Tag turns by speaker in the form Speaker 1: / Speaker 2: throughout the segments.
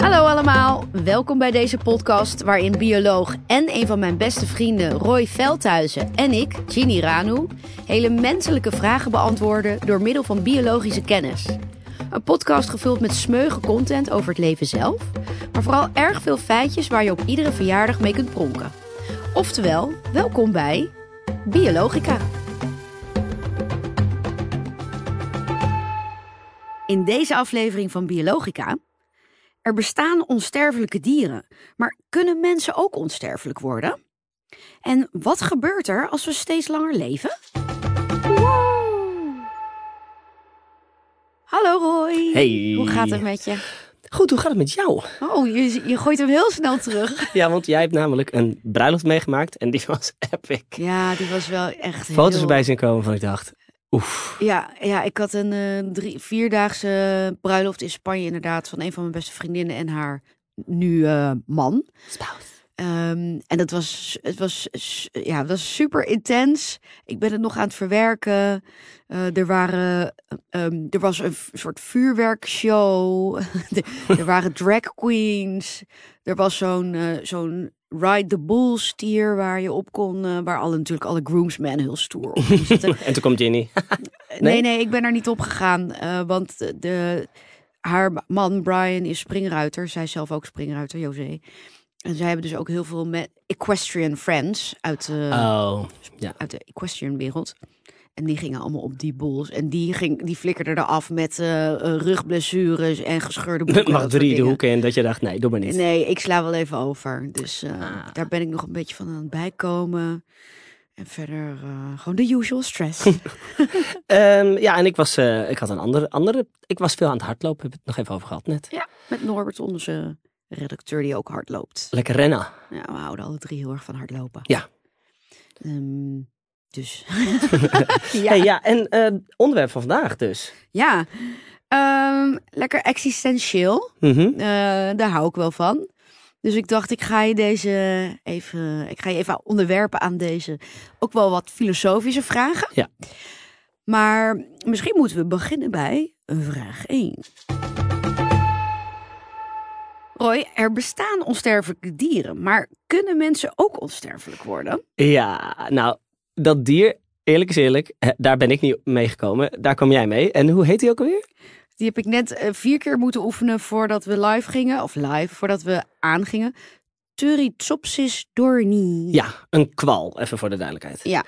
Speaker 1: Hallo allemaal, welkom bij deze podcast waarin bioloog en een van mijn beste vrienden Roy Veldhuizen en ik, Ginny Ranu, hele menselijke vragen beantwoorden door middel van biologische kennis. Een podcast gevuld met smeuige content over het leven zelf, maar vooral erg veel feitjes waar je op iedere verjaardag mee kunt pronken. Oftewel, welkom bij Biologica. In deze aflevering van Biologica. Er bestaan onsterfelijke dieren, maar kunnen mensen ook onsterfelijk worden? En wat gebeurt er als we steeds langer leven? Wow. Hallo Roy.
Speaker 2: Hey.
Speaker 1: Hoe gaat het met je?
Speaker 2: Goed, hoe gaat het met jou?
Speaker 1: Oh, je, je gooit hem heel snel terug.
Speaker 2: Ja, want jij hebt namelijk een bruiloft meegemaakt en die was epic.
Speaker 1: Ja, die was wel echt
Speaker 2: Foto's
Speaker 1: heel...
Speaker 2: erbij zien komen van ik dacht, oef.
Speaker 1: Ja, ja, ik had een eh, drie, vierdaagse bruiloft in Spanje inderdaad van een van mijn beste vriendinnen en haar nu eh, man. Ehm, en dat was, het was, ja, het was super intens. Ik ben het nog aan het verwerken. Eh, er, waren, ehm, er was een soort vuurwerkshow. er, er waren drag queens. Er was zo'n eh, zo'n ride the bull stier waar je op kon. eh, waar alle, natuurlijk alle groomsmen heel stoer op zitten.
Speaker 2: En toen komt Ginny.
Speaker 1: Nee,
Speaker 2: Nee?
Speaker 1: nee, ik ben er niet op gegaan. eh, want de, haar man Brian is springruiter. Zij zelf ook springruiter, José. En zij hebben dus ook heel veel met equestrian friends uit de,
Speaker 2: Oh, ja.
Speaker 1: uit de equestrian wereld. En die gingen allemaal op die bulls. En die, ging, die flikkerden eraf met eh, eh, rugblessures en gescheurde boeken. Soort
Speaker 2: drie de hoeken in dat je dacht, nee, doe maar niet.
Speaker 1: Nee, ik sla wel even over. Dus eh,
Speaker 2: Ah.
Speaker 1: daar ben ik nog een beetje van aan het bijkomen. En verder eh, gewoon de usual stress.
Speaker 2: Ehm, ja, en ik was, eh, ik had een andere, andere, ik was veel aan het hardlopen, heb ik het nog even over gehad net.
Speaker 1: Ja, met Norbert, onze redacteur die ook hard loopt.
Speaker 2: Lekker rennen.
Speaker 1: Ja, we houden alle drie heel erg van hardlopen.
Speaker 2: Ja.
Speaker 1: Ehm, dus.
Speaker 2: Ja, hey, ja en eh, onderwerp van vandaag dus.
Speaker 1: ja. Ehm, lekker existentieel.
Speaker 2: Mhm.
Speaker 1: Eh, daar hou ik wel van. Dus ik dacht, ik ga je deze even, ik ga je even onderwerpen aan deze ook wel wat filosofische vragen.
Speaker 2: Ja.
Speaker 1: Maar misschien moeten we beginnen bij vraag 1. Roy, er bestaan onsterfelijke dieren, maar kunnen mensen ook onsterfelijk worden?
Speaker 2: Ja, nou, dat dier, eerlijk is eerlijk, daar ben ik niet mee gekomen. Daar kom jij mee. En hoe heet die ook alweer?
Speaker 1: Die heb ik net eh, vier keer moeten oefenen voordat we live gingen, of live, voordat we aangingen. Turritopsis dorni.
Speaker 2: Ja, een kwal, even voor de duidelijkheid.
Speaker 1: Ja.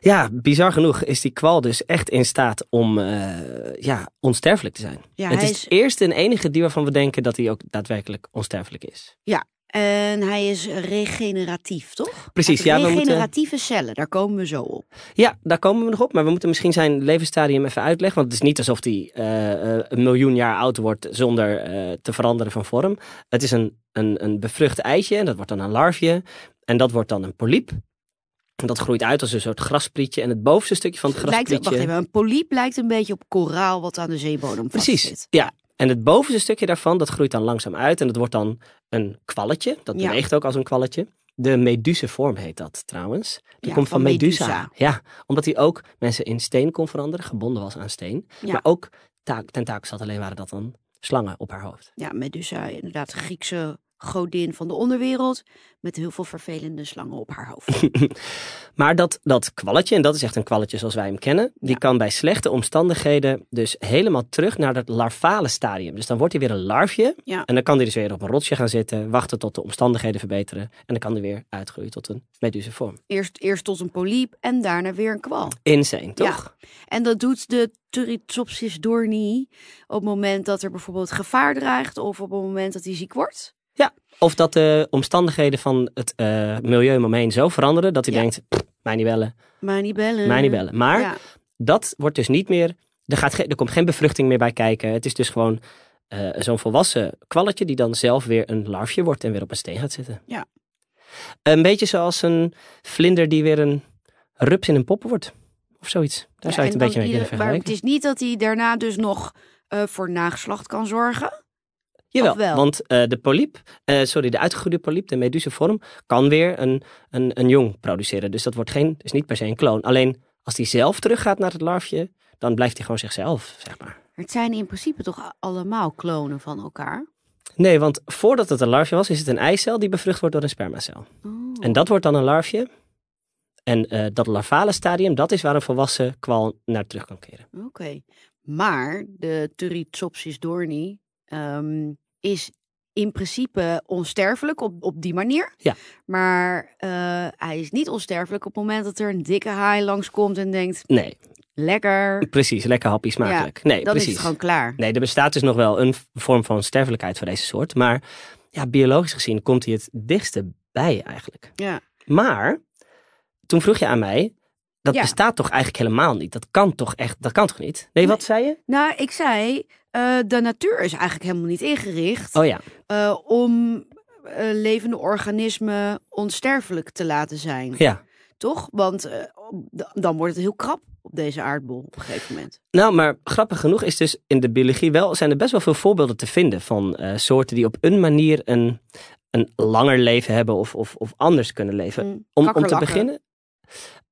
Speaker 2: Ja, bizar genoeg is die kwal dus echt in staat om eh, ja, onsterfelijk te zijn.
Speaker 1: Ja,
Speaker 2: het
Speaker 1: hij
Speaker 2: is
Speaker 1: is-
Speaker 2: het eerste en enige dier waarvan we denken dat hij ook daadwerkelijk onsterfelijk is.
Speaker 1: En hij is regeneratief, toch?
Speaker 2: Precies, ja, we moeten-
Speaker 1: Regeneratieve cellen, daar komen we zo op.
Speaker 2: Ja, daar komen we nog op, maar we moeten misschien zijn levensstadium even uitleggen. Want het is niet alsof hij eh, eh, een miljoen jaar oud wordt zonder eh, te veranderen van vorm. Het is een, een, een bevrucht eitje en dat wordt dan een larfje. En dat wordt dan een polyp. En dat groeit uit als een soort grasprietje. En het bovenste stukje van het
Speaker 1: Lijkt,
Speaker 2: grasprietje...
Speaker 1: wacht even, een polyp lijkt een beetje op koraal wat aan de zeebodem
Speaker 2: Precies, ja. En het bovenste stukje daarvan, dat groeit dan langzaam uit. En dat wordt dan een kwalletje. Dat
Speaker 1: Ja.
Speaker 2: beweegt ook als een kwalletje. De medusevorm heet dat trouwens. Die
Speaker 1: Ja,
Speaker 2: komt van,
Speaker 1: van
Speaker 2: Medusa.
Speaker 1: Medusa.
Speaker 2: Ja, omdat hij ook mensen in steen kon veranderen. Gebonden was aan steen.
Speaker 1: Ja.
Speaker 2: Maar ook ta- tentakels had. Alleen waren dat dan slangen op haar hoofd.
Speaker 1: Ja, Medusa, inderdaad, Griekse godin van de onderwereld. Met heel veel vervelende slangen op haar hoofd.
Speaker 2: Maar dat, dat kwalletje, en dat is echt een kwalletje zoals wij hem kennen, die
Speaker 1: Ja.
Speaker 2: kan bij slechte omstandigheden dus helemaal terug naar dat larvale stadium. Dus dan wordt hij weer een larfje
Speaker 1: Ja.
Speaker 2: en dan kan hij dus weer op een rotsje gaan zitten, wachten tot de omstandigheden verbeteren en dan kan hij weer uitgroeien tot een medusevorm.
Speaker 1: Eerst, eerst tot een polyp en daarna weer een kwal.
Speaker 2: Insane, toch?
Speaker 1: En dat doet de Turritopsis dorni op het moment dat er bijvoorbeeld gevaar dreigt of op het moment dat hij ziek wordt.
Speaker 2: Of dat de omstandigheden van het eh, milieu om hem heen zo veranderen dat hij
Speaker 1: Ja.
Speaker 2: denkt, "Pff, mij niet bellen,
Speaker 1: Maar niet bellen.
Speaker 2: mij niet bellen. Maar
Speaker 1: Ja.
Speaker 2: dat wordt dus niet meer, er, gaat er komt geen bevruchting meer bij kijken. Het is dus gewoon eh, zo'n volwassen kwalletje die dan zelf weer een larfje wordt en weer op een steen gaat zitten.
Speaker 1: Ja.
Speaker 2: Een beetje zoals een vlinder die weer een rups in een pop wordt. Of zoiets. Daar
Speaker 1: Ja,
Speaker 2: zou je het een beetje mee kunnen
Speaker 1: ieder- Maar het
Speaker 2: vergelijken.
Speaker 1: is niet dat hij daarna dus nog eh, voor nageslacht kan zorgen.
Speaker 2: Jawel, want eh, de polyp, eh, sorry, de uitgegroeide polyp, de medusevorm, kan weer een, een, een jong produceren. Dus dat wordt geen, is niet per se een kloon. Alleen als die zelf teruggaat naar het larfje, dan blijft hij gewoon zichzelf, zeg maar.
Speaker 1: Het zijn in principe toch allemaal klonen van elkaar?
Speaker 2: Nee, want voordat het een larfje was, is het een eicel die bevrucht wordt door een spermacel.
Speaker 1: Oh.
Speaker 2: En dat wordt dan een larfje. En eh, dat larvale stadium, dat is waar een volwassen kwal naar terug kan keren.
Speaker 1: Oké. Maar de Turritopsis doorni ehm, is in principe onsterfelijk op, op die manier.
Speaker 2: Ja.
Speaker 1: Maar eh, hij is niet onsterfelijk op het moment dat er een dikke haai langskomt en denkt,
Speaker 2: Nee,
Speaker 1: lekker,
Speaker 2: precies. Lekker happy smakelijk. nee,
Speaker 1: dan
Speaker 2: precies.
Speaker 1: is het gewoon klaar.
Speaker 2: Nee, er bestaat dus nog wel een vorm van sterfelijkheid voor deze soort. Maar ja, biologisch gezien komt hij het dichtste bij eigenlijk.
Speaker 1: Ja.
Speaker 2: Maar toen vroeg je aan mij, dat
Speaker 1: Ja.
Speaker 2: bestaat toch eigenlijk helemaal niet? Dat kan toch echt, dat kan toch niet? Nee, wat zei je?
Speaker 1: Nou, ik zei, eh, de natuur is eigenlijk helemaal niet ingericht
Speaker 2: Oh ja,
Speaker 1: eh, om eh, levende organismen onsterfelijk te laten zijn.
Speaker 2: ja.
Speaker 1: Toch? Want dan wordt het heel krap op deze aardbol op een gegeven moment.
Speaker 2: Nou, maar grappig genoeg is dus in de biologie wel, zijn er best wel veel voorbeelden te vinden van soorten die op een manier een, een langer leven hebben of, of, of anders kunnen leven.
Speaker 1: Mm,
Speaker 2: Om, om te beginnen.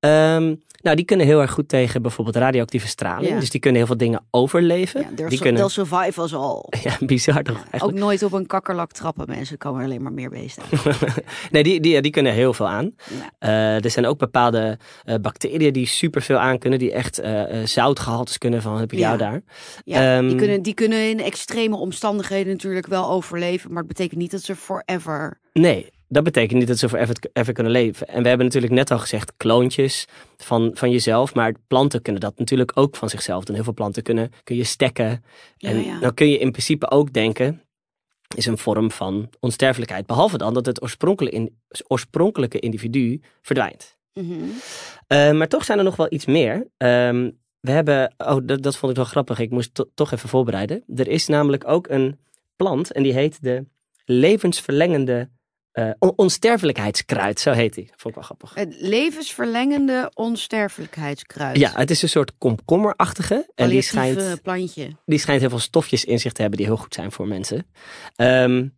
Speaker 2: Ehm, nou, die kunnen heel erg goed tegen bijvoorbeeld radioactieve straling.
Speaker 1: Ja.
Speaker 2: Dus die kunnen heel veel dingen overleven.
Speaker 1: Ja,
Speaker 2: die
Speaker 1: su-
Speaker 2: kunnen,
Speaker 1: us all.
Speaker 2: ja, bizar toch
Speaker 1: Ja, ook nooit op een kakkerlak trappen, mensen. Komen alleen maar meer beesten.
Speaker 2: nee, die, die, die kunnen heel veel aan.
Speaker 1: Ja.
Speaker 2: Eh, er zijn ook bepaalde eh, bacteriën die superveel aan kunnen. Die echt eh, zoutgehaltes kunnen van heb ik jou daar.
Speaker 1: Ja, die,
Speaker 2: Ehm,
Speaker 1: kunnen, die kunnen in extreme omstandigheden natuurlijk wel overleven. Maar het betekent niet dat ze forever...
Speaker 2: Nee, dat betekent niet dat ze voor even, kunnen leven. En we hebben natuurlijk net al gezegd kloontjes van, van jezelf. Maar planten kunnen dat natuurlijk ook van zichzelf doen. Heel veel planten kunnen, kun je stekken. En
Speaker 1: ja.
Speaker 2: dan kun je in principe ook denken, is een vorm van onsterfelijkheid. Behalve dan dat het oorspronkelijke, in, oorspronkelijke individu verdwijnt.
Speaker 1: Mhm.
Speaker 2: Eh, maar toch zijn er nog wel iets meer. Ehm, we hebben, oh, dat, dat vond ik wel grappig. Ik moest to- toch even voorbereiden. Er is namelijk ook een plant en die heet de levensverlengende eh, on- onsterfelijkheidskruid. Zo heet. Dat vond ik wel grappig.
Speaker 1: Het levensverlengende onsterfelijkheidskruid.
Speaker 2: Ja, het is een soort komkommerachtige. En die schijnt,
Speaker 1: plantje.
Speaker 2: die schijnt heel veel stofjes in zich te hebben die heel goed zijn voor mensen. Ehm,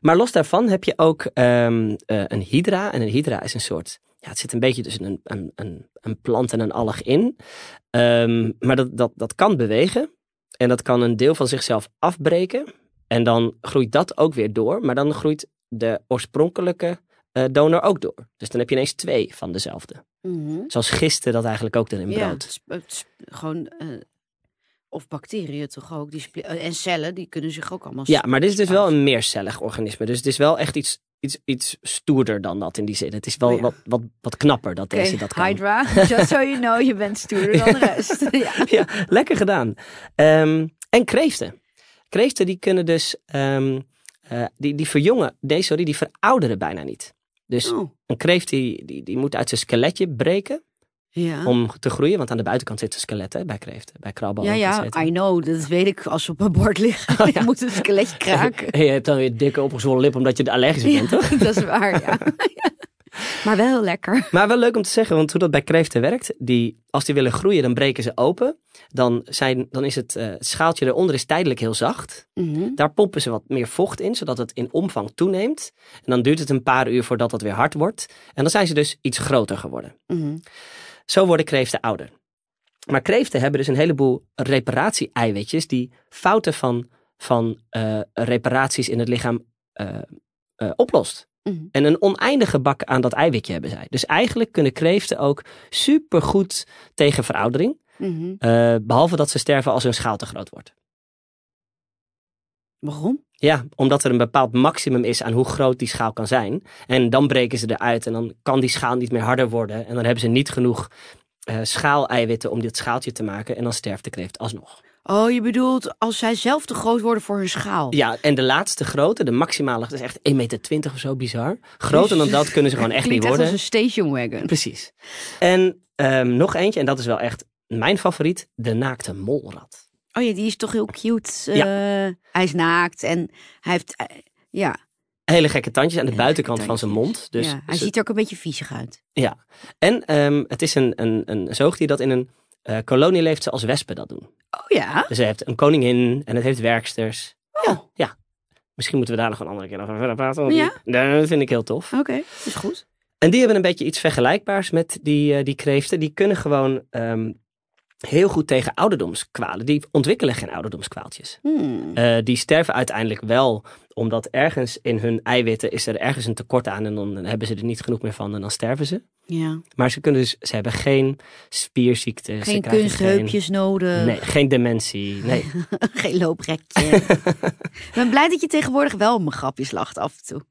Speaker 2: maar los daarvan heb je ook ehm, eh, een hydra. En een hydra is een soort. Ja, het zit een beetje tussen een, een, een, een plant en een alg in. Ehm, maar dat, dat, dat kan bewegen. En dat kan een deel van zichzelf afbreken. En dan groeit dat ook weer door. Maar dan groeit de oorspronkelijke eh, donor ook door. Dus dan heb je ineens twee van dezelfde.
Speaker 1: Mhm.
Speaker 2: Zoals gisten dat eigenlijk ook dan in
Speaker 1: Ja,
Speaker 2: brood.
Speaker 1: gewoon... eh, of bacteriën toch ook. Die eh, en cellen, die kunnen zich ook allemaal...
Speaker 2: Ja, maar dit is dus wel een meercellig organisme. Dus het is wel echt iets, iets, iets stoerder dan dat in die zin. Het is wel
Speaker 1: Oh ja.
Speaker 2: wat, wat, wat knapper dat deze dat kan.
Speaker 1: Hydra, just so you know, je bent stoerder dan de rest. ja.
Speaker 2: ja, lekker gedaan. Ehm, en kreeften. Kreeften die kunnen dus, ehm, eh, die, die verjongen, nee sorry, die verouderen bijna niet. Dus
Speaker 1: Oh,
Speaker 2: een kreeft die, die, die moet uit zijn skeletje breken
Speaker 1: ja.
Speaker 2: om te groeien. Want aan de buitenkant zit een skelet hè, bij kreeften, bij krabben.
Speaker 1: Ja, ja. I know. Dat weet ik als ze op mijn bord liggen.
Speaker 2: Oh, ja.
Speaker 1: Moet een skeletje kraken.
Speaker 2: En je hebt dan weer dikke opgezwollen lip omdat je allergisch
Speaker 1: Ja,
Speaker 2: bent, toch?
Speaker 1: dat is waar, ja. Maar wel heel lekker.
Speaker 2: Maar wel leuk om te zeggen, want hoe dat bij kreeften werkt, die, als die willen groeien, dan breken ze open. Dan, zijn, dan is het, eh, schaaltje eronder is tijdelijk heel zacht.
Speaker 1: Mhm.
Speaker 2: Daar pompen ze wat meer vocht in, zodat het in omvang toeneemt. En dan duurt het een paar uur voordat het weer hard wordt. En dan zijn ze dus iets groter geworden.
Speaker 1: Mhm.
Speaker 2: Zo worden kreeften ouder. Maar kreeften hebben dus een heleboel reparatie-eiwitjes die fouten van, van eh, reparaties in het lichaam eh, oplost.
Speaker 1: Mhm.
Speaker 2: En een oneindige bak aan dat eiwitje hebben zij. Dus eigenlijk kunnen kreeften ook supergoed tegen veroudering.
Speaker 1: Mhm.
Speaker 2: eh, behalve dat ze sterven als hun schaal te groot wordt.
Speaker 1: Waarom?
Speaker 2: Ja, omdat er een bepaald maximum is aan hoe groot die schaal kan zijn. En dan breken ze eruit en dan kan die schaal niet meer harder worden. En dan hebben ze niet genoeg eh schaaleiwitten om dit schaaltje te maken. En dan sterft de kreeft alsnog.
Speaker 1: Oh, je bedoelt als zij zelf te groot worden voor hun schaal.
Speaker 2: Ja, en de laatste grote, de maximale, dat is echt 1,20 meter of zo, bizar. Groter dan dat kunnen ze gewoon echt niet worden.
Speaker 1: als een station wagon.
Speaker 2: Precies. En ehm, nog eentje, en dat is wel echt mijn favoriet, de naakte molrat.
Speaker 1: Oh ja, die is toch heel cute. Eh, Hij is naakt en hij heeft... eh, ja,
Speaker 2: Hele gekke tandjes aan de
Speaker 1: Hele
Speaker 2: buitenkant van zijn mond. Dus
Speaker 1: ja, hij ziet er ook een beetje viezig uit.
Speaker 2: Ja, en ehm, het is een, een, een zoogdier dat in een eh, kolonie leeft zoals wespen dat doen.
Speaker 1: Oh ja?
Speaker 2: Dus hij heeft een koningin en het heeft werksters.
Speaker 1: Oh,
Speaker 2: Misschien moeten we daar nog een andere keer over verder praten. want
Speaker 1: Ja?
Speaker 2: die- Dat vind ik heel tof.
Speaker 1: oké. is goed.
Speaker 2: En die hebben een beetje iets vergelijkbaars met die, eh, die kreeften. Die kunnen gewoon ehm, heel goed tegen ouderdomskwalen. Die ontwikkelen geen ouderdomskwaaltjes.
Speaker 1: Hmm.
Speaker 2: Uh, die sterven uiteindelijk wel omdat ergens in hun eiwitten is er ergens een tekort aan en dan hebben ze er niet genoeg meer van en dan sterven ze.
Speaker 1: Ja.
Speaker 2: Maar ze kunnen dus, ze hebben geen spierziekte.
Speaker 1: Geen kunstheupjes
Speaker 2: geen,
Speaker 1: nodig.
Speaker 2: Nee, geen dementie. Nee.
Speaker 1: geen looprekje. Ik ben blij dat je tegenwoordig wel mijn grapjes lacht af en toe.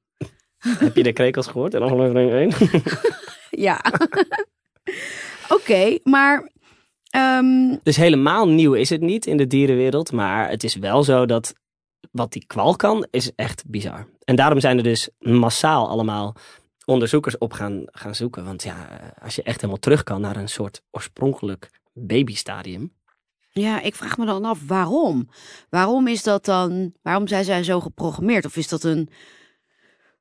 Speaker 2: Heb je de krekels gehoord in aflevering 1?
Speaker 1: ja. Oké, maar Um...
Speaker 2: Dus helemaal nieuw is het niet in de dierenwereld. Maar het is wel zo dat wat die kwal kan, is echt bizar. En daarom zijn er dus massaal allemaal onderzoekers op gaan, gaan zoeken. Want ja, als je echt helemaal terug kan naar een soort oorspronkelijk babystadium.
Speaker 1: Ja, ik vraag me dan af waarom. Waarom is dat dan? Waarom zijn zij zo geprogrammeerd? Of is dat een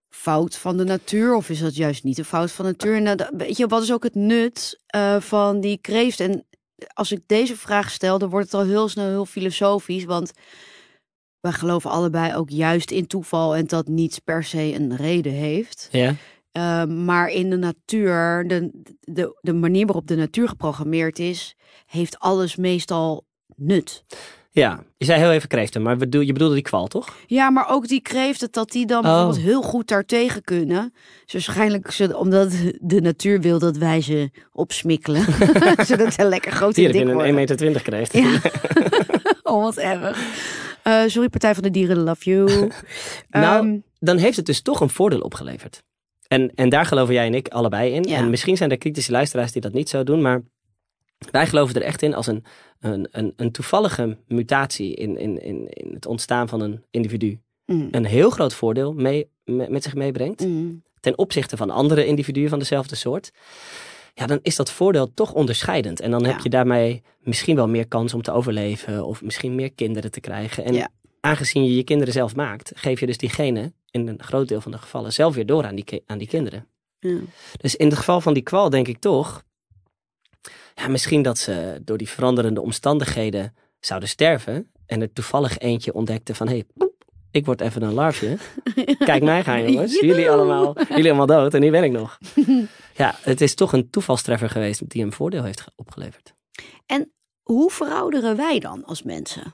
Speaker 1: fout van de natuur? Of is dat juist niet een fout van de natuur? En weet je, wat is ook het nut uh, van die kreeft? En als ik deze vraag stel, dan wordt het al heel snel heel filosofisch. Want we geloven allebei ook juist in toeval en dat niets per se een reden heeft.
Speaker 2: Ja.
Speaker 1: Uh, maar in de natuur, de, de, de manier waarop de natuur geprogrammeerd is, heeft alles meestal nut.
Speaker 2: Ja, je zei heel even kreeften, maar bedoel, je bedoelde die kwal, toch?
Speaker 1: Ja, maar ook die kreeften, dat die dan oh. bijvoorbeeld heel goed daartegen kunnen. Dus waarschijnlijk ze, omdat de natuur wil dat wij ze opsmikkelen. Zodat ze lekker groot
Speaker 2: Hier
Speaker 1: en dik
Speaker 2: heb
Speaker 1: worden.
Speaker 2: je een 1,20 meter kreeft.
Speaker 1: Ja. oh, wat erg. Uh, sorry, Partij van de Dieren, love you.
Speaker 2: nou,
Speaker 1: um,
Speaker 2: dan heeft het dus toch een voordeel opgeleverd. En, en daar geloven jij en ik allebei in.
Speaker 1: Ja.
Speaker 2: En misschien zijn er kritische luisteraars die dat niet zo doen, maar wij geloven er echt in als een, een, een, een toevallige mutatie in, in, in, in het ontstaan van een individu
Speaker 1: mm,
Speaker 2: een heel groot voordeel mee, me- met zich meebrengt
Speaker 1: mm,
Speaker 2: ten opzichte van andere individuen van dezelfde soort. Ja, dan is dat voordeel toch onderscheidend. En dan heb je daarmee misschien wel meer kans om te overleven of misschien meer kinderen te krijgen. En
Speaker 1: Ja.
Speaker 2: aangezien je je kinderen zelf maakt, geef je dus die genen in een groot deel van de gevallen zelf weer door aan die, aan die kinderen.
Speaker 1: ja.
Speaker 2: Dus in het geval van die kwal denk ik toch, ja, misschien dat ze door die veranderende omstandigheden zouden sterven en er toevallig eentje ontdekte van, hé, hey, ik word even een larfje. Kijk mij gaan jongens, jullie allemaal, jullie allemaal dood en hier ben ik nog. Ja, het is toch een toevalstreffer geweest die een voordeel heeft ge- opgeleverd.
Speaker 1: Hoe verouderen wij dan als mensen?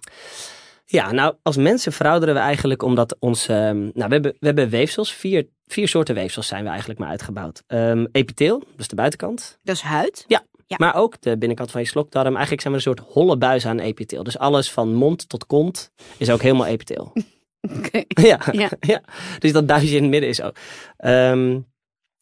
Speaker 2: Ja, nou, als mensen verouderen we eigenlijk omdat ons... ehm, nou, we hebben, we hebben weefsels, vier, vier soorten weefsels zijn we eigenlijk maar uitgebouwd. Ehm epitheel, dus de buitenkant.
Speaker 1: Dat is huid. Ja.
Speaker 2: Maar ook de binnenkant van je slokdarm. Eigenlijk zijn we een soort holle buis aan epitheel. Dus alles van mond tot kont is ook helemaal epitheel.
Speaker 1: Oké.
Speaker 2: ja,
Speaker 1: Ja.
Speaker 2: ja. Dus dat buisje in het midden is ook. Ehm,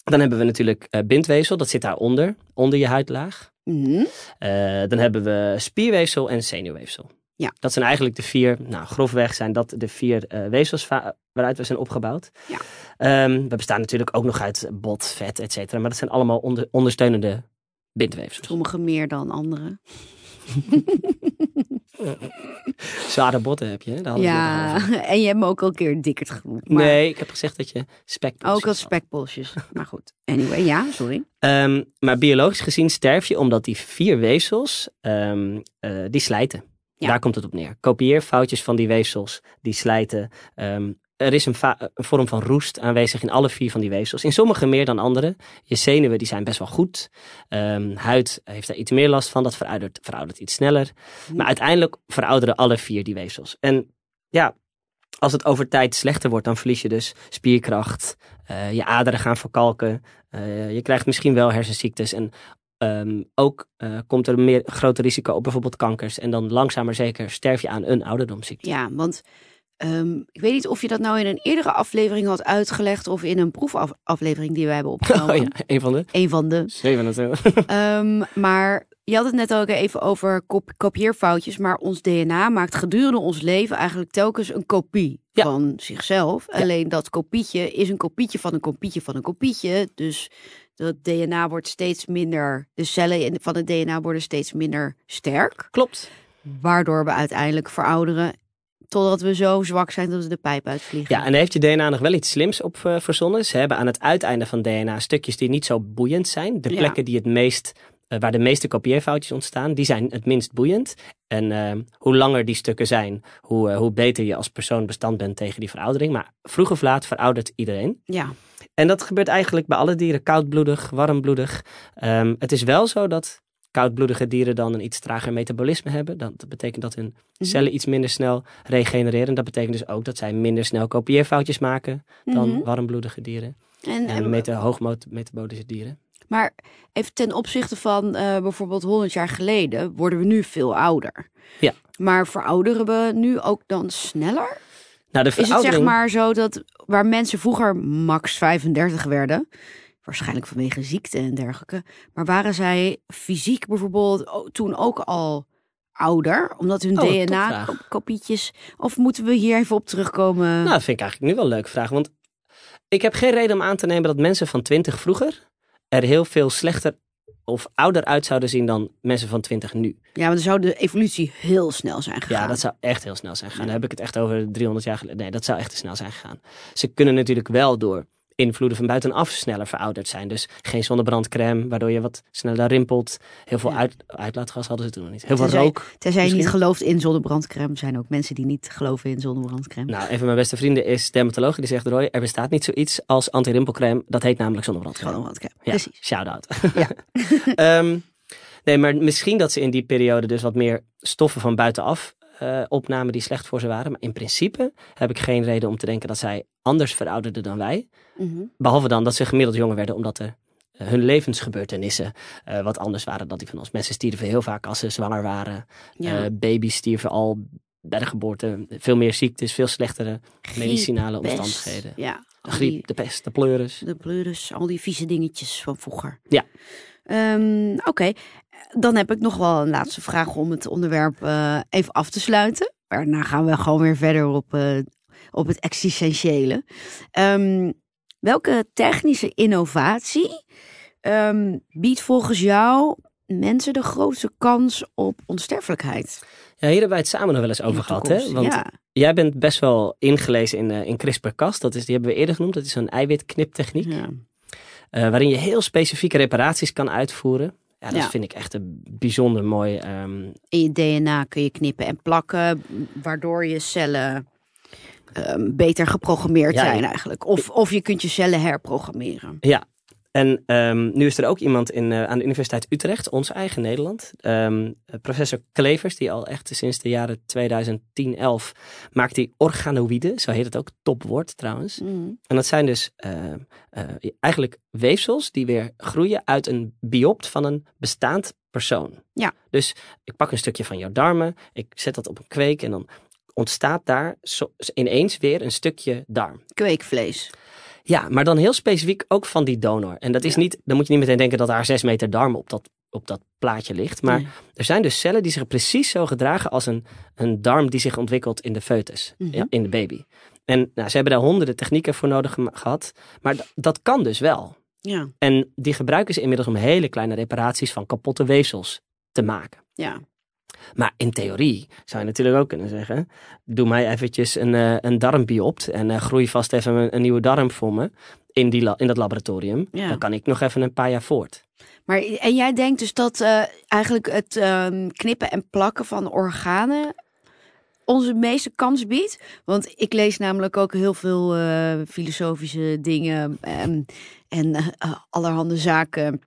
Speaker 2: dan hebben we natuurlijk eh, bindweefsel, dat zit daaronder, onder je huidlaag.
Speaker 1: Mhm.
Speaker 2: Eh, dan hebben we spierweefsel en zenuwweefsel.
Speaker 1: Ja.
Speaker 2: Dat zijn eigenlijk de vier, nou grofweg zijn dat de vier eh, weefsels waaruit we zijn opgebouwd.
Speaker 1: Ja.
Speaker 2: Ehm, we bestaan natuurlijk ook nog uit bot, vet, et cetera. Maar dat zijn allemaal onder, ondersteunende bindweefsels.
Speaker 1: Sommige meer dan andere.
Speaker 2: Zware botten heb je? Daar al.
Speaker 1: Ja, en je hebt me ook al een keer dikker genoemd. Maar
Speaker 2: Nee, ik heb gezegd dat je spekpels
Speaker 1: Ook als spekbolsjes. Maar goed. Anyway, ja, sorry.
Speaker 2: Ehm, maar biologisch gezien sterf je omdat die vier weefsels, ehm, eh, die slijten.
Speaker 1: Ja.
Speaker 2: Daar komt het op neer. Kopieerfoutjes van die weefsels, die slijten. Ehm, er is een, vorm van roest aanwezig in alle vier van die weefsels. In sommige meer dan andere. Je zenuwen die zijn best wel goed. Ehm, huid heeft daar iets meer last van. Dat veroudert, veroudert iets sneller. Maar uiteindelijk verouderen alle vier die weefsels. En ja, als het over tijd slechter wordt, dan verlies je dus spierkracht. Eh, je aderen gaan verkalken. Eh, je krijgt misschien wel hersenziektes. En ehm, ook eh, komt er een meer groter risico op bijvoorbeeld kankers. En dan langzaam maar zeker sterf je aan een ouderdomsziekte.
Speaker 1: Ja, want ehm, ik weet niet of je dat nou in een eerdere aflevering had uitgelegd of in een proefaflevering die wij hebben opgenomen.
Speaker 2: Oh ja, een van de
Speaker 1: Een van de.
Speaker 2: zeven natuurlijk.
Speaker 1: Ehm, maar je had het net ook even over kop- kopieerfoutjes. Maar ons DNA maakt gedurende ons leven eigenlijk telkens een kopie
Speaker 2: Ja.
Speaker 1: van zichzelf. Alleen dat kopietje is een kopietje van een kopietje van een kopietje. Dus dat DNA wordt steeds minder. De cellen van het DNA worden steeds minder sterk.
Speaker 2: Klopt.
Speaker 1: Waardoor we uiteindelijk verouderen. Totdat we zo zwak zijn dat we de pijp uitvliegen.
Speaker 2: Ja, en daar heeft je DNA nog wel iets slims op eh, verzonnen. Ze hebben aan het uiteinde van DNA stukjes die niet zo boeiend zijn. De
Speaker 1: Ja.
Speaker 2: plekken die het meest, eh, waar de meeste kopieerfoutjes ontstaan, die zijn het minst boeiend. En eh, hoe langer die stukken zijn, hoe, hoe beter je als persoon bestand bent tegen die veroudering. Maar vroeg of laat veroudert iedereen.
Speaker 1: ja.
Speaker 2: En dat gebeurt eigenlijk bij alle dieren, koudbloedig, warmbloedig. Ehm, het is wel zo dat koudbloedige dieren dan een iets trager metabolisme hebben. Dat betekent dat hun
Speaker 1: Mhm.
Speaker 2: cellen iets minder snel regenereren. Dat betekent dus ook dat zij minder snel kopieerfoutjes maken dan
Speaker 1: Mhm.
Speaker 2: warmbloedige dieren.
Speaker 1: En,
Speaker 2: En
Speaker 1: en-
Speaker 2: meta hoogmetabolische dieren.
Speaker 1: maar even ten opzichte van eh, bijvoorbeeld 100 jaar geleden worden we nu veel ouder.
Speaker 2: Ja.
Speaker 1: Maar verouderen we nu ook dan sneller?
Speaker 2: Nou, de
Speaker 1: Is het
Speaker 2: veroudering...
Speaker 1: zeg maar zo dat waar mensen vroeger max 35 werden, waarschijnlijk vanwege ziekte en dergelijke, maar waren zij fysiek bijvoorbeeld toen ook al ouder, omdat hun
Speaker 2: Oh.
Speaker 1: DNA-kopietjes, of moeten we hier even op terugkomen?
Speaker 2: Nou, dat vind ik eigenlijk nu wel een leuke vraag. Want ik heb geen reden om aan te nemen dat mensen van 20 vroeger er heel veel slechter of ouder uit zouden zien dan mensen van 20 nu.
Speaker 1: Ja, want dan zou de evolutie heel snel zijn gegaan.
Speaker 2: Ja, dat zou echt heel snel zijn gegaan.
Speaker 1: Ja.
Speaker 2: Dan heb ik het echt over 300 jaar geleden. Nee, dat zou echt te snel zijn gegaan. Ze kunnen natuurlijk wel door invloeden van buitenaf sneller verouderd zijn. Dus geen zonnebrandcrème, waardoor je wat sneller rimpelt. Heel veel
Speaker 1: Ja.
Speaker 2: uit, uitlaatgas hadden ze toen nog niet. Heel veel
Speaker 1: Tenzij-
Speaker 2: rook.
Speaker 1: Tenzij je niet gelooft in zonnebrandcrème. Zijn ook mensen die niet geloven in zonnebrandcrème.
Speaker 2: Nou, een van mijn beste vrienden is dermatoloog. Die zegt, Roy, er bestaat niet zoiets als anti-rimpelcrème. Dat heet namelijk zonnebrandcrème.
Speaker 1: Zonnebrandcrème,
Speaker 2: Ja,
Speaker 1: precies.
Speaker 2: shout-out.
Speaker 1: Ja.
Speaker 2: Ehm, nee, maar misschien dat ze in die periode dus wat meer stoffen van buitenaf eh, opnamen die slecht voor ze waren. Maar in principe heb ik geen reden om te denken dat zij anders verouderden dan wij.
Speaker 1: Mhm.
Speaker 2: Behalve dan dat ze gemiddeld jonger werden omdat er eh, hun levensgebeurtenissen eh, wat anders waren dan die van ons. Mensen stierven heel vaak als ze zwanger waren.
Speaker 1: Ja.
Speaker 2: Eh, baby's stierven al bij de geboorte. Veel meer ziektes, veel slechtere medicinale
Speaker 1: pest.
Speaker 2: omstandigheden.
Speaker 1: Ja,
Speaker 2: De griep,
Speaker 1: die-
Speaker 2: de pest, de pleuris.
Speaker 1: de pleuris, al die vieze dingetjes van vroeger.
Speaker 2: Ja.
Speaker 1: Ehm, Oké, dan heb ik nog wel een laatste vraag om het onderwerp even af te sluiten. Daarna gaan we gewoon weer verder op, op het existentiële. Ehm, welke technische innovatie ehm, biedt volgens jou mensen de grootste kans op onsterfelijkheid?
Speaker 2: Ja, hier hebben wij het samen nog wel eens over gehad. Hè? Want
Speaker 1: ja.
Speaker 2: jij bent best wel ingelezen in, eh, in CRISPR-Cas. Dat is, die hebben we eerder genoemd. Dat is een eiwitkniptechniek.
Speaker 1: Ja.
Speaker 2: eh, waarin je heel specifieke reparaties kan uitvoeren. Ja, dat
Speaker 1: Ja.
Speaker 2: vind ik echt een bijzonder mooi. ehm,
Speaker 1: In je DNA kun je knippen en plakken, waardoor je cellen ehm, beter geprogrammeerd
Speaker 2: Ja,
Speaker 1: zijn eigenlijk. Of, of je kunt je cellen herprogrammeren.
Speaker 2: ja. En ehm, nu is er ook iemand in, eh, aan de Universiteit Utrecht, ons eigen Nederland. ehm, professor Klevers, die al echt sinds de jaren 2010, 11 maakt die organoïden. Zo heet het ook, topwoord trouwens.
Speaker 1: Mm.
Speaker 2: En dat zijn dus eh, eh, eigenlijk weefsels die weer groeien uit een biopt van een bestaand persoon.
Speaker 1: Ja.
Speaker 2: Dus ik pak een stukje van jouw darmen, ik zet dat op een kweek en dan ontstaat daar zo- ineens weer een stukje darm.
Speaker 1: Kweekvlees.
Speaker 2: Ja, maar dan heel specifiek ook van die donor. En dat is
Speaker 1: Ja.
Speaker 2: niet, dan moet je niet meteen denken dat daar zes meter darm op dat, op dat plaatje ligt. Maar er zijn dus cellen die zich precies zo gedragen als een, een darm die zich ontwikkelt in de foetus,
Speaker 1: Mhm.
Speaker 2: in de baby. En nou, ze hebben daar honderden technieken voor nodig gehad. Maar dat kan dus wel.
Speaker 1: Ja,
Speaker 2: En die gebruiken ze inmiddels om hele kleine reparaties van kapotte weefsels te maken.
Speaker 1: ja.
Speaker 2: Maar in theorie zou je natuurlijk ook kunnen zeggen: doe mij eventjes een, eh, een darmbiopt en eh, groei vast even een, een nieuwe darm voor me in, die la- in dat laboratorium.
Speaker 1: Ja.
Speaker 2: Dan kan ik nog even een paar jaar voort.
Speaker 1: Maar en jij denkt dus dat eh, eigenlijk het ehm, knippen en plakken van organen onze meeste kans biedt? Want ik lees namelijk ook heel veel filosofische dingen ehm, en allerhande zaken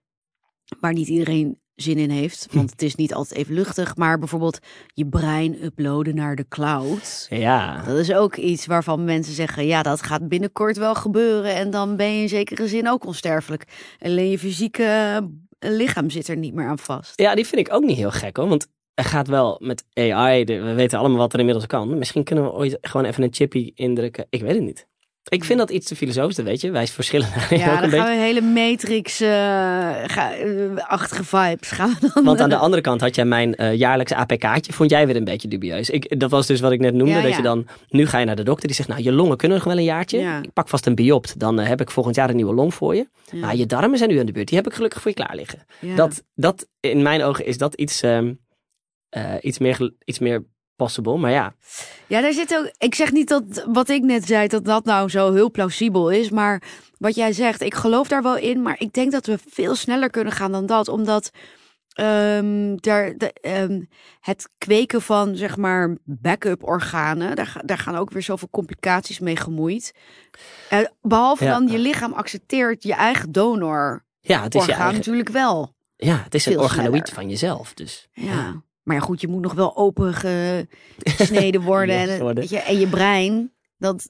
Speaker 1: waar niet iedereen zin in heeft. Want het is niet altijd even luchtig. Maar bijvoorbeeld je brein uploaden naar de cloud.
Speaker 2: Ja,
Speaker 1: Dat is ook iets waarvan mensen zeggen, ja, dat gaat binnenkort wel gebeuren. En dan ben je in zekere zin ook onsterfelijk. Alleen je fysieke eh, lichaam zit er niet meer aan vast.
Speaker 2: ja, die vind ik ook niet heel gek hoor. Want er gaat wel met AI, we weten allemaal wat er inmiddels kan. Misschien kunnen we ooit gewoon even een chippy indrukken. Ik weet het niet. Ik vind dat iets te filosofisch, weet je. Wij verschillen daarin
Speaker 1: Ja,
Speaker 2: ook
Speaker 1: dan
Speaker 2: een
Speaker 1: gaan
Speaker 2: beetje.
Speaker 1: we hele Matrix-achtige vibes gaan we dan.
Speaker 2: Want aan de andere kant had jij mijn eh, jaarlijkse APK'tje, vond jij weer een beetje dubieus. Ik, dat was dus wat ik net noemde,
Speaker 1: Ja,
Speaker 2: dat
Speaker 1: ja.
Speaker 2: je dan, nu ga je naar de dokter, die zegt, nou je longen kunnen nog wel een jaartje.
Speaker 1: Ja.
Speaker 2: Ik pak vast een biopt, dan eh, heb ik volgend jaar een nieuwe long voor je. Maar je darmen zijn nu aan de beurt, die heb ik gelukkig voor je klaar liggen. Dat, dat, in mijn ogen is dat iets, ehm, eh, iets, meer, iets meer possible, maar ja.
Speaker 1: Ja, daar zit ook. Ik zeg niet dat wat ik net zei, dat dat nou zo heel plausibel is. Maar wat jij zegt, ik geloof daar wel in. Maar ik denk dat we veel sneller kunnen gaan dan dat. Omdat ehm, daar, de, ehm, het kweken van, zeg maar, backup organen, daar, daar gaan ook weer zoveel complicaties mee gemoeid. Eh, behalve
Speaker 2: Ja.
Speaker 1: dan je lichaam accepteert je eigen donor
Speaker 2: Ja, het is je
Speaker 1: orgaan
Speaker 2: eigen,
Speaker 1: natuurlijk wel.
Speaker 2: ja, het is een organoïd
Speaker 1: sneller.
Speaker 2: van jezelf. Dus
Speaker 1: Ja. Maar ja, goed, je moet nog wel opengesneden worden.
Speaker 2: Yes,
Speaker 1: en,
Speaker 2: worden.
Speaker 1: weet je, en je brein, dat,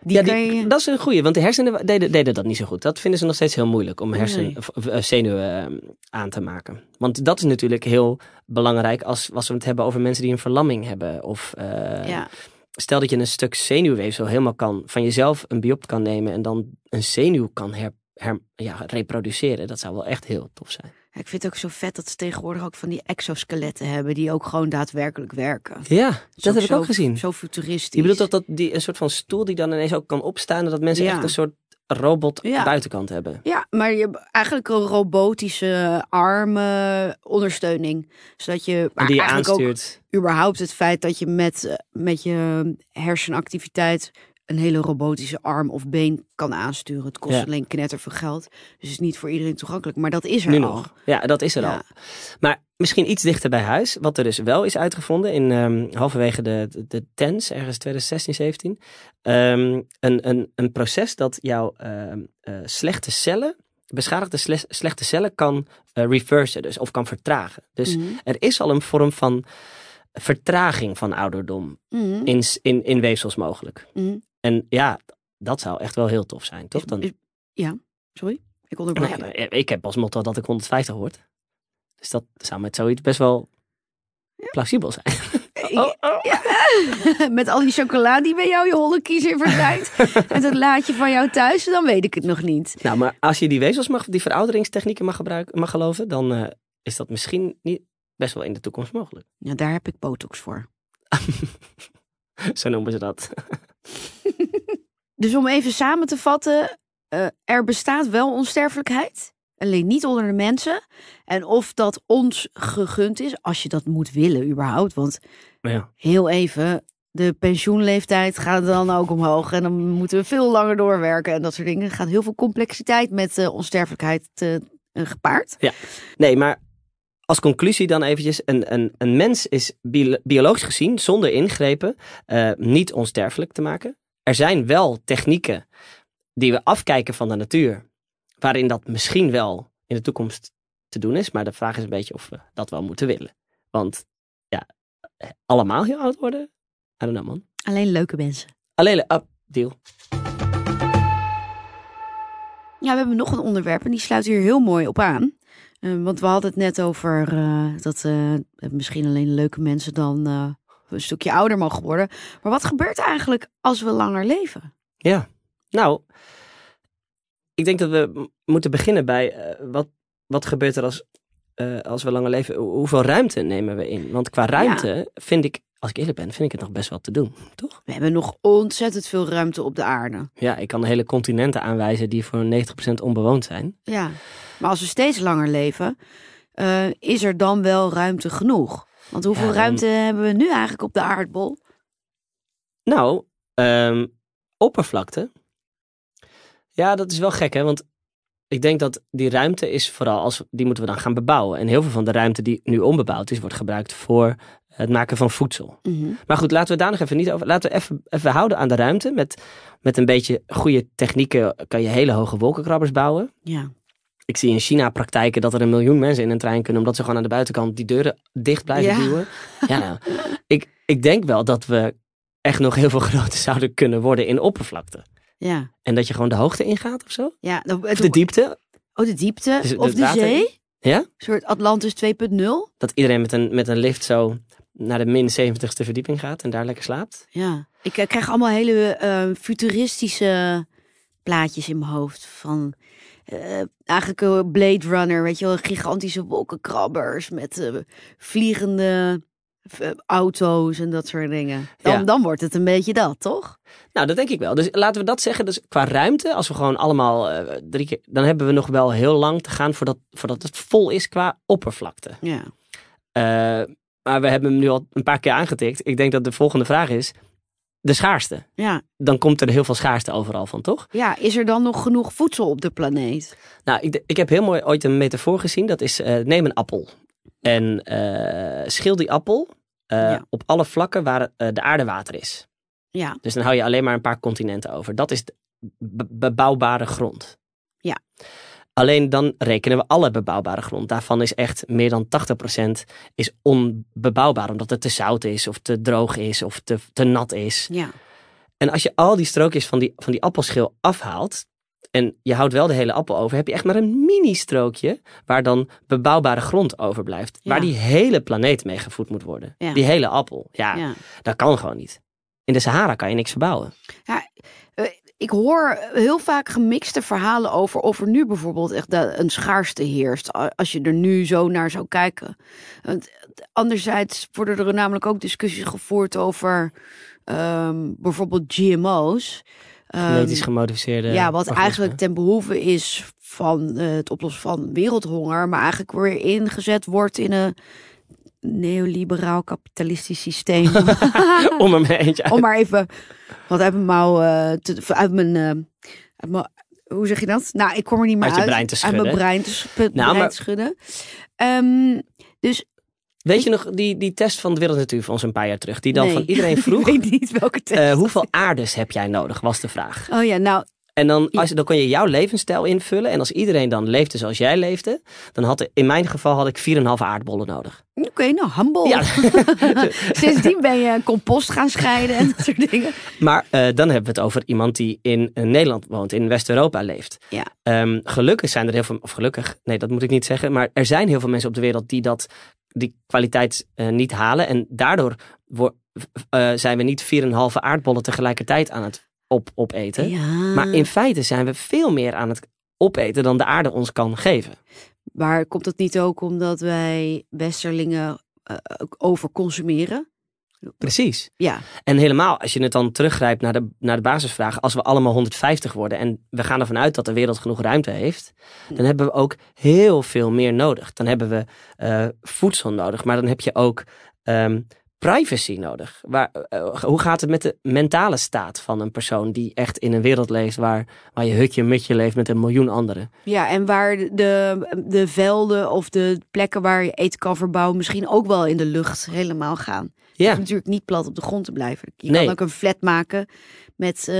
Speaker 1: die
Speaker 2: ja,
Speaker 1: kan
Speaker 2: die-
Speaker 1: je...
Speaker 2: dat is een goeie, want de hersenen deden, deden dat niet zo goed. Dat vinden ze nog steeds heel moeilijk om hersen,
Speaker 1: Nee.
Speaker 2: eh, zenuwen eh, aan te maken. Want dat is natuurlijk heel belangrijk als, als we het hebben over mensen die een verlamming hebben. Of eh,
Speaker 1: ja.
Speaker 2: stel dat je een stuk zenuwweefsel helemaal kan, van jezelf een biopt kan nemen en dan een zenuw kan her, her- ja, reproduceren. Dat zou wel echt heel tof zijn.
Speaker 1: Ik vind het ook zo vet dat ze tegenwoordig ook van die exoskeletten hebben die ook gewoon daadwerkelijk werken.
Speaker 2: Ja, dat heb ik ook gezien.
Speaker 1: Zo futuristisch.
Speaker 2: Je bedoelt dat, dat die, een soort van stoel die dan ineens ook kan opstaan en dat mensen
Speaker 1: Ja.
Speaker 2: echt een soort robot
Speaker 1: Ja.
Speaker 2: buitenkant hebben.
Speaker 1: Ja, maar je hebt eigenlijk een robotische armenondersteuning. Zodat je, maar
Speaker 2: die je
Speaker 1: eigenlijk ook
Speaker 2: aanstuurt.
Speaker 1: überhaupt het feit dat je met, eh, met je hersenactiviteit een hele robotische arm of been kan aansturen. Het kost
Speaker 2: Ja.
Speaker 1: alleen knetterveel geld. Dus het is niet voor iedereen toegankelijk. Maar dat is er
Speaker 2: Nu
Speaker 1: al.
Speaker 2: nog. Ja, dat is er
Speaker 1: Ja.
Speaker 2: al. Maar misschien iets dichter bij huis. Wat er dus wel is uitgevonden in ehm, halverwege de, de, de tens, ergens 2016, 17. ehm, een, een, een proces dat jouw ehm, eh, slechte cellen, beschadigde sle- slechte cellen kan eh, reversen. Dus, of kan vertragen. Dus
Speaker 1: Mhm.
Speaker 2: er is al een vorm van vertraging van ouderdom
Speaker 1: Mhm.
Speaker 2: in, in, in weefsels mogelijk.
Speaker 1: Mhm.
Speaker 2: En ja, dat zou echt wel heel tof zijn, toch? Dan,
Speaker 1: ja, sorry. Ik
Speaker 2: Nou ja, maar ik heb als motto dat ik 150 word. Dus dat zou met zoiets best wel plausibel zijn.
Speaker 1: Ik-
Speaker 2: Oh, oh.
Speaker 1: Ja. Met al die chocola die bij jou je holle in verdwijnt. Met het laadje van jou thuis, dan weet ik het nog niet.
Speaker 2: Nou, maar als je die weefsels mag, die verouderingstechnieken mag gebruiken, mag geloven, dan eh, is dat misschien niet best wel in de toekomst mogelijk.
Speaker 1: Ja, daar heb ik botox voor.
Speaker 2: Zo noemen ze dat.
Speaker 1: Dus om even samen te vatten, eh, er bestaat wel onsterfelijkheid. Alleen niet onder de mensen. En of dat ons gegund is, als je dat moet willen überhaupt. Want
Speaker 2: ja,
Speaker 1: heel even, de pensioenleeftijd gaat dan ook omhoog. En dan moeten we veel langer doorwerken en dat soort dingen. Er gaat heel veel complexiteit met eh, onsterfelijkheid eh, gepaard.
Speaker 2: nee, maar als conclusie dan eventjes, een, een, een mens is bio- biologisch gezien, zonder ingrepen, eh, niet onsterfelijk te maken. Er zijn wel technieken die we afkijken van de natuur, waarin dat misschien wel in de toekomst te doen is. Maar de vraag is een beetje of we dat wel moeten willen. Want ja, eh, allemaal heel oud worden? I don't know man.
Speaker 1: Alleen leuke mensen.
Speaker 2: Alleen, oh, deal.
Speaker 1: Ja, we hebben nog een onderwerp en die sluit hier heel mooi op aan. Eh, want we hadden het net over eh, dat eh, misschien alleen leuke mensen dan een stukje ouder mogen worden. Maar wat gebeurt er eigenlijk als we langer leven?
Speaker 2: Ja, nou, ik denk dat we moeten beginnen bij wat, wat gebeurt er als, als we langer leven? Hoe- Hoeveel ruimte nemen we in? Want qua ruimte vind ik, als ik eerlijk ben, vind ik het nog best wel te doen, toch?
Speaker 1: We hebben nog ontzettend veel ruimte op de aarde.
Speaker 2: Ja, ik kan hele continenten aanwijzen die voor 90% onbewoond zijn.
Speaker 1: Ja, maar als we steeds langer leven, eh, is er dan wel ruimte genoeg? Want hoeveel
Speaker 2: Ja,
Speaker 1: ruimte hebben we nu eigenlijk op de aardbol?
Speaker 2: Nou, ehm, oppervlakte. Ja, dat is wel gek, hè? Want ik denk dat die ruimte is vooral als die moeten we dan gaan bebouwen. En heel veel van de ruimte die nu onbebouwd is, wordt gebruikt voor het maken van voedsel.
Speaker 1: Mhm.
Speaker 2: Maar goed, laten we daar nog even niet over. Laten we even, even houden aan de ruimte. Met, met een beetje goede technieken kan je hele hoge wolkenkrabbers bouwen.
Speaker 1: Ja.
Speaker 2: Ik zie in China praktijken dat er een miljoen mensen in een trein kunnen, omdat ze gewoon aan de buitenkant die deuren dicht blijven
Speaker 1: Ja.
Speaker 2: duwen. Ja, nou, ik, ik denk wel dat we echt nog heel veel groter zouden kunnen worden in oppervlakte.
Speaker 1: Ja.
Speaker 2: En dat je gewoon de hoogte ingaat of zo?
Speaker 1: Ja,
Speaker 2: Of de diepte?
Speaker 1: Oh, de diepte.
Speaker 2: Dus
Speaker 1: of de zee.
Speaker 2: Ja?
Speaker 1: Een soort Atlantis 2.0.
Speaker 2: Dat iedereen met een, met een lift zo naar de min 70ste verdieping gaat en daar lekker slaapt.
Speaker 1: Ja. Ik eh, krijg allemaal hele eh, futuristische plaatjes in mijn hoofd. Van eh, eigenlijk een Blade Runner, weet je wel. Gigantische wolkenkrabbers met vliegende auto's en dat soort dingen. Dan,
Speaker 2: Ja.
Speaker 1: dan wordt het een beetje dat, toch?
Speaker 2: Nou, dat denk ik wel. Dus laten we dat zeggen. Dus qua ruimte, als we gewoon allemaal drie keer... Dan hebben we nog wel heel lang te gaan voordat, voordat het vol is qua oppervlakte.
Speaker 1: Ja.
Speaker 2: Eh, maar we hebben hem nu al een paar keer aangetikt. Ik denk dat de volgende vraag is de schaarste.
Speaker 1: Ja.
Speaker 2: Dan komt er heel veel schaarste overal van, toch?
Speaker 1: ja, is er dan nog genoeg voedsel op de planeet?
Speaker 2: Nou, ik, ik heb heel mooi ooit een metafoor gezien. Dat is, eh, neem een appel. En eh, schil die appel eh,
Speaker 1: Ja.
Speaker 2: op alle vlakken waar de aarde water is.
Speaker 1: Ja.
Speaker 2: Dus dan hou je alleen maar een paar continenten over. Dat is bebouwbare grond.
Speaker 1: Ja.
Speaker 2: Alleen dan rekenen we alle bebouwbare grond. Daarvan is echt meer dan 80% is onbebouwbaar. Omdat het te zout is, of te droog is, of te, te nat is.
Speaker 1: Ja.
Speaker 2: En als je al die strookjes van die, van die appelschil afhaalt. En je houdt wel de hele appel over, heb je echt maar een mini-strookje waar dan bebouwbare grond overblijft.
Speaker 1: Ja.
Speaker 2: Waar die hele planeet mee gevoed moet worden.
Speaker 1: Ja.
Speaker 2: Die hele appel. Ja,
Speaker 1: ja.
Speaker 2: dat kan gewoon niet. In de Sahara kan je niks verbouwen.
Speaker 1: Ik hoor heel vaak gemixte verhalen over of er nu bijvoorbeeld echt een schaarste heerst. Als je er nu zo naar zou kijken. Want anderzijds worden er namelijk ook discussies gevoerd over ehm, bijvoorbeeld GMO's. Ehm,
Speaker 2: Genetisch gemodificeerde.
Speaker 1: ja, wat
Speaker 2: organismen.
Speaker 1: eigenlijk ten behoeve is van eh, het oplossen van wereldhonger, maar eigenlijk weer ingezet wordt in een neoliberaal kapitalistisch systeem.
Speaker 2: Om maar eentje uit.
Speaker 1: Om maar even wat uit mijn mouw eh, te, uit mijn, eh, uit mijn, hoe zeg je dat? Nou, ik kom er niet meer
Speaker 2: Uit
Speaker 1: uit.
Speaker 2: je brein te
Speaker 1: Uit mijn
Speaker 2: schudden.
Speaker 1: brein te, sch- brein
Speaker 2: Nou, maar-
Speaker 1: te schudden. Ehm, dus
Speaker 2: Weet je nog die, die test van de Wereld Natuurfonds een paar jaar terug? Die dan
Speaker 1: nee.
Speaker 2: van iedereen vroeg,
Speaker 1: ik weet niet welke test.
Speaker 2: eh, hoeveel aardes heb jij nodig, was de vraag.
Speaker 1: oh ja, nou,
Speaker 2: En dan, als, je- dan kon je jouw levensstijl invullen. En als iedereen dan leefde zoals jij leefde, dan had er- in mijn geval had ik 4,5 aardbollen nodig.
Speaker 1: oké, nou, humble.
Speaker 2: Ja.
Speaker 1: Sindsdien ben je compost gaan scheiden en dat soort dingen.
Speaker 2: Maar eh, dan hebben we het over iemand die in eh, Nederland woont, in West-Europa leeft.
Speaker 1: Ja.
Speaker 2: Ehm, gelukkig zijn er heel veel, of gelukkig, nee, dat moet ik niet zeggen. Maar er zijn heel veel mensen op de wereld die dat, die kwaliteit eh, niet halen. En daardoor zijn we niet 4,5 aardbollen tegelijkertijd aan het op, opeten.
Speaker 1: Ja.
Speaker 2: Maar in feite zijn we veel meer aan het opeten dan de aarde ons kan geven.
Speaker 1: Maar komt dat niet ook omdat wij Westerlingen ook overconsumeren?
Speaker 2: Precies.
Speaker 1: Ja,
Speaker 2: En helemaal als je het dan teruggrijpt naar de, naar de basisvraag. Als we allemaal 150 worden en we gaan ervan uit dat de wereld genoeg ruimte heeft. Dan hebben we ook heel veel meer nodig. Dan hebben we eh, voedsel nodig. Maar dan heb je ook ehm, privacy nodig. Waar, eh, hoe gaat het met de mentale staat van een persoon die echt in een wereld leeft waar, waar je hutje mutje leeft met een miljoen anderen?
Speaker 1: ja en waar de, de velden of de plekken waar je eten kan verbouwen misschien ook wel in de lucht helemaal gaan.
Speaker 2: Ja,
Speaker 1: hoeft natuurlijk niet plat op de grond te blijven. Je
Speaker 2: Nee.
Speaker 1: kan ook een flat maken met, eh,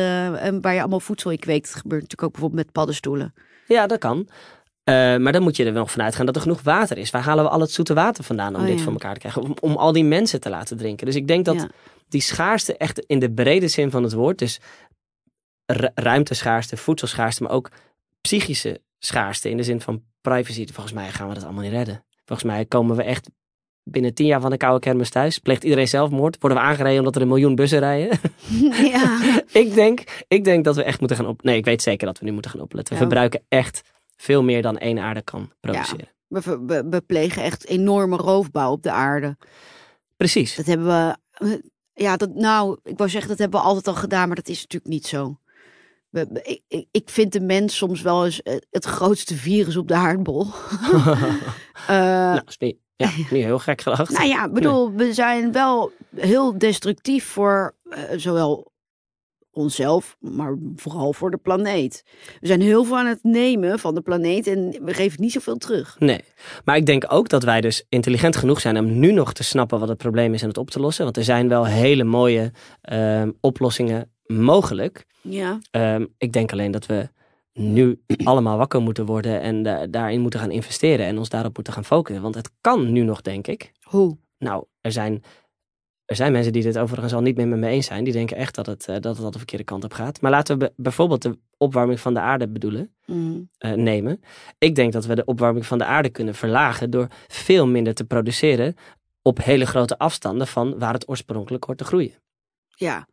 Speaker 1: waar je allemaal voedsel in kweekt. Dat gebeurt natuurlijk ook bijvoorbeeld met paddenstoelen.
Speaker 2: ja dat kan. Eh, maar dan moet je er wel vanuit gaan dat er genoeg water is. Waar halen we al het zoete water vandaan om
Speaker 1: Oh,
Speaker 2: dit
Speaker 1: ja.
Speaker 2: voor elkaar te krijgen? Om, om al die mensen te laten drinken. Dus ik denk dat
Speaker 1: Ja.
Speaker 2: die schaarste echt in de brede zin van het woord, dus ru- ruimteschaarste, voedselschaarste, maar ook psychische schaarste in de zin van privacy. Volgens mij gaan we dat allemaal niet redden. Volgens mij komen we echt binnen tien jaar van de koude kermis thuis. Pleegt iedereen zelfmoord? Worden we aangereden omdat er een miljoen bussen rijden?
Speaker 1: ja.
Speaker 2: ik, denk, ik denk dat we echt moeten gaan op. Nee, ik weet zeker dat we nu moeten gaan opletten. We
Speaker 1: Ja.
Speaker 2: verbruiken echt veel meer dan één aarde kan produceren.
Speaker 1: We, we, we plegen echt enorme roofbouw op de aarde.
Speaker 2: Precies.
Speaker 1: Dat hebben we. Ja, dat, nou, ik wou zeggen, dat hebben we altijd al gedaan, maar dat is natuurlijk niet zo. We, ik- ik, vind de mens soms wel eens eh, het grootste virus op de aardbol. Eh,
Speaker 2: nou, is niet, ja, niet heel gek gedacht.
Speaker 1: nou ja, bedoel, we zijn wel heel destructief voor eh, zowel onszelf, maar vooral voor de planeet. We zijn heel veel aan het nemen van de planeet en we geven niet zoveel terug.
Speaker 2: Nee, maar ik denk ook dat wij dus intelligent genoeg zijn om nu nog te snappen wat het probleem is en het op te lossen. Want er zijn wel hele mooie ehm, oplossingen mogelijk.
Speaker 1: Ja,
Speaker 2: Ehm, ik denk alleen dat we nu allemaal wakker moeten worden en da- daarin moeten gaan investeren en ons daarop moeten gaan focussen. Want het kan nu nog, denk ik.
Speaker 1: hoe?
Speaker 2: Nou, er zijn, er zijn mensen die dit overigens al niet meer met me eens zijn. Die denken echt dat het, eh, dat het al de verkeerde kant op gaat. Maar laten we be- bijvoorbeeld de opwarming van de aarde bedoelen.
Speaker 1: Mm,
Speaker 2: eh, nemen. Ik denk dat we de opwarming van de aarde kunnen verlagen door veel minder te produceren op hele grote afstanden van waar het oorspronkelijk hoort te groeien.
Speaker 1: Ja,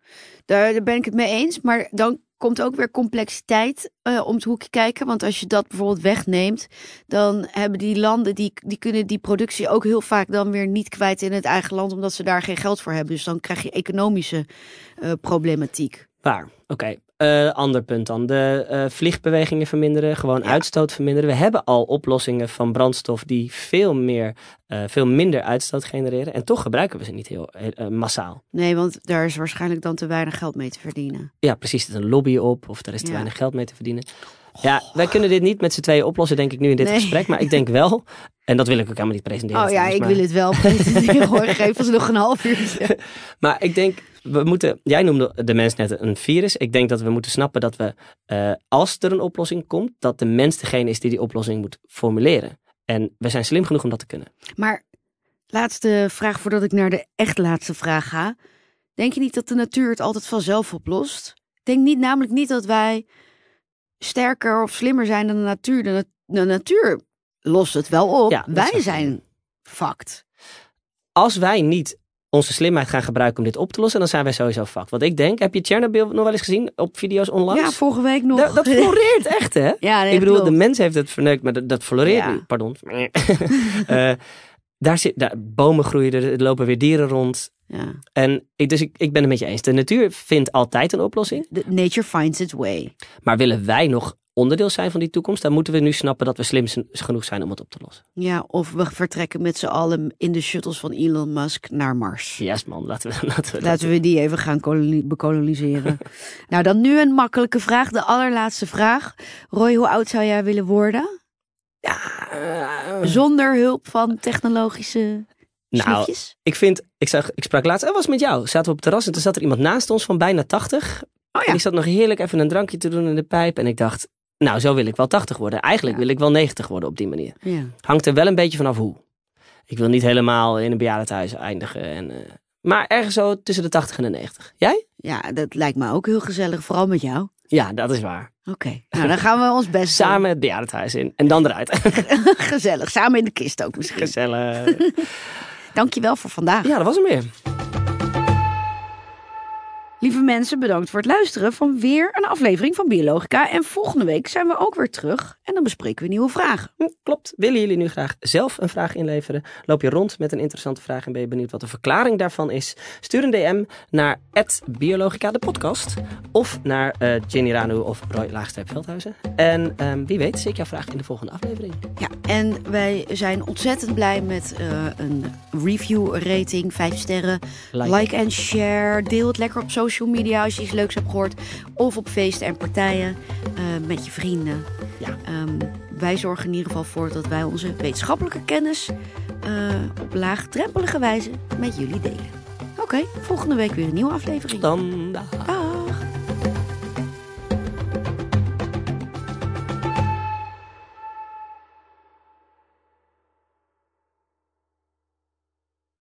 Speaker 1: daar ben ik het mee eens. Maar dan komt ook weer complexiteit eh, om het hoekje kijken. Want als je dat bijvoorbeeld wegneemt, dan hebben die landen, die, die kunnen die productie ook heel vaak dan weer niet kwijt in het eigen land, omdat ze daar geen geld voor hebben. Dus dan krijg je economische eh, problematiek.
Speaker 2: Waar? Oké. Eh, ander punt dan. De eh, vliegbewegingen verminderen, gewoon
Speaker 1: Ja.
Speaker 2: uitstoot verminderen. We hebben al oplossingen van brandstof die veel, meer, eh, veel minder uitstoot genereren. En toch gebruiken we ze niet heel massaal.
Speaker 1: Nee, want daar is waarschijnlijk dan te weinig geld mee te verdienen.
Speaker 2: Ja, precies. Er is een lobby op of er is te
Speaker 1: Ja.
Speaker 2: weinig geld mee te verdienen. Ja, wij kunnen dit niet met z'n tweeën oplossen, denk ik nu in dit
Speaker 1: Nee.
Speaker 2: gesprek. Maar ik denk wel, en dat wil ik ook helemaal niet presenteren.
Speaker 1: Oh ja, ik
Speaker 2: maar-
Speaker 1: wil het wel presenteren hoor. Geef ons nog een half uurtje.
Speaker 2: Maar ik denk, we moeten. Jij noemde de mens net een virus. Ik denk dat we moeten snappen dat we, eh, als er een oplossing komt, dat de mens degene is die die oplossing moet formuleren. En we zijn slim genoeg om dat te kunnen.
Speaker 1: Maar laatste vraag voordat ik naar de echt laatste vraag ga. Denk je niet dat de natuur het altijd vanzelf oplost? Ik denk niet, namelijk niet dat wij sterker of slimmer zijn dan de natuur. De, de natuur lost het wel op.
Speaker 2: Ja,
Speaker 1: wij zijn fucked.
Speaker 2: Als wij niet onze slimheid gaan gebruiken om dit op te lossen, dan zijn wij sowieso fucked. Want ik denk, heb je Chernobyl nog wel eens gezien op video's onlangs?
Speaker 1: Ja, vorige week nog.
Speaker 2: dat, dat floreert echt, hè?
Speaker 1: ja, nee,
Speaker 2: ik bedoel, de mens heeft het verneukt, maar dat, dat floreert
Speaker 1: Ja.
Speaker 2: niet. Pardon. Eh, daar zit, daar, bomen groeien, er lopen weer dieren rond.
Speaker 1: Ja.
Speaker 2: En ik, dus ik, ik ben het met je eens. De natuur vindt altijd een oplossing.
Speaker 1: De- nature finds its way.
Speaker 2: Maar willen wij nog onderdeel zijn van die toekomst, dan moeten we nu snappen dat we slim genoeg zijn om het op te lossen.
Speaker 1: Ja, of we vertrekken met z'n allen in de shuttles van Elon Musk naar Mars.
Speaker 2: Yes man, laten we, laten we
Speaker 1: Laten we die even gaan koloni- bekoloniseren. nou, dan nu een makkelijke vraag. De allerlaatste vraag. Roy, hoe oud zou jij willen worden?
Speaker 2: Eh,
Speaker 1: Zonder hulp van technologische
Speaker 2: nou, ik vind, ik, zag, ik sprak laatst, dat was met jou, zaten we op het terras en toen zat er iemand naast ons van bijna 80.
Speaker 1: Oh
Speaker 2: En
Speaker 1: ja.
Speaker 2: die zat nog heerlijk even een drankje te doen in de pijp en ik dacht, nou zo wil ik wel 80 worden. Eigenlijk
Speaker 1: Ja.
Speaker 2: wil ik wel 90 worden op die manier.
Speaker 1: ja.
Speaker 2: Hangt er wel een beetje vanaf hoe. Ik wil niet helemaal in een bejaardentehuis eindigen. En, eh, maar ergens zo tussen de 80 en de 90. Jij?
Speaker 1: Ja, dat lijkt me ook heel gezellig. Vooral met jou.
Speaker 2: Ja, dat is waar.
Speaker 1: Oké, nou dan gaan we ons best doen.
Speaker 2: Samen het bejaardentehuis in en dan eruit.
Speaker 1: Gezellig. Samen in de kist ook misschien.
Speaker 2: Gezellig.
Speaker 1: Dankjewel voor vandaag.
Speaker 2: Ja, dat was hem weer.
Speaker 1: Lieve mensen, bedankt voor het luisteren van weer een aflevering van Biologica. En volgende week zijn we ook weer terug en dan bespreken we nieuwe vragen.
Speaker 2: Hm, Klopt. Willen jullie nu graag zelf een vraag inleveren? Loop je rond met een interessante vraag en ben je benieuwd wat de verklaring daarvan is? Stuur een DM naar Biologica de podcast. Of naar eh Jenny Ranu of Roy Laagstreep Veldhuizen. En ehm, wie weet zie ik jouw vraag in de volgende aflevering.
Speaker 1: Ja, en wij zijn ontzettend blij met eh, een review rating, 5 sterren.
Speaker 2: Like.
Speaker 1: Like en share. Deel het lekker op social media als je iets leuks hebt gehoord. Of op feesten en partijen eh, met je vrienden.
Speaker 2: Ja.
Speaker 1: Ehm, wij zorgen in ieder geval voor dat wij onze wetenschappelijke kennis eh, op laagdrempelige wijze met jullie delen. Oké, volgende week weer een nieuwe aflevering.
Speaker 2: Dan. dag.